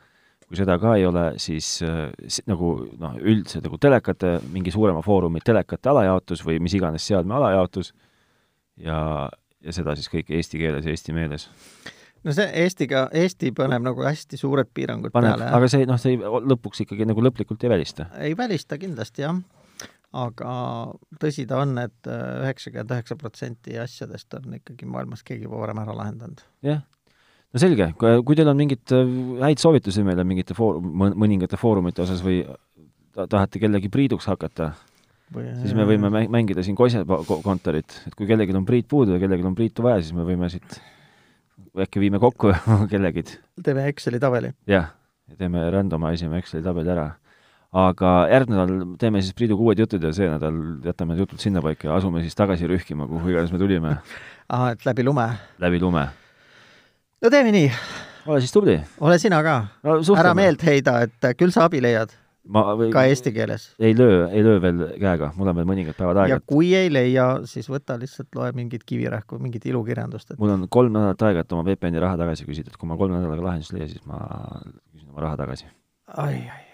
kui seda ka ei ole, siis äh, nagu noh, üldse nagu telekate, mingi suurema foorumi telekate alajaotus või mis iganes seadme alajaotus ja, ja seda siis kõik eesti keeles ja eesti meeles. no see Eestiga, Eesti paneb nagu hästi suured piirangud paneb, peale. aga see, noh, see ei, lõpuks ikkagi nagu lõplikult ei välista. ei välista kindlasti, jah aga tõsi ta on et, et üheksakümmend üheksa protsenti asjadest on ikkagi maailmas keegi juba varem ära lahendanud. jah, no selge, kui teil on mingeid äh, häid soovitusi meile mingite foor-, mõningate foorumite osas või tahate kellegi priiduks hakata, siis me võime mängida siin Kose kontorit, et kui kellelgi on priit puudu ja kellelgi on priitu vaja, siis me võime siit, äkki viime kokku kellegi. teeme Exceli tabeli. jah, ja teeme randomisime Exceli tabeli ära aga järgmine nädal teeme siis Priiduga uued jutud ja see nädal jätame need jutud sinnapaika ja asume siis tagasi rühkima, kuhu iganes me tulime. aa, et läbi lume? läbi lume. no teeme nii. ole siis tubli. ole sina ka no,. ära meelt heida, et küll sa abi leiad. ma või... ka eesti keeles. ei löö, ei löö veel käega, mul on veel mõningad päevad aega. ja kui ei leia, siis võta lihtsalt, loe mingit kivirähku, mingit ilukirjandust et.... mul on kolm nädalat aega, et oma VPN-i raha tagasi küsida, et kui ma kolme nädalaga lahendust ei leia, siis ma küsin oma raha tagasi. ai, ai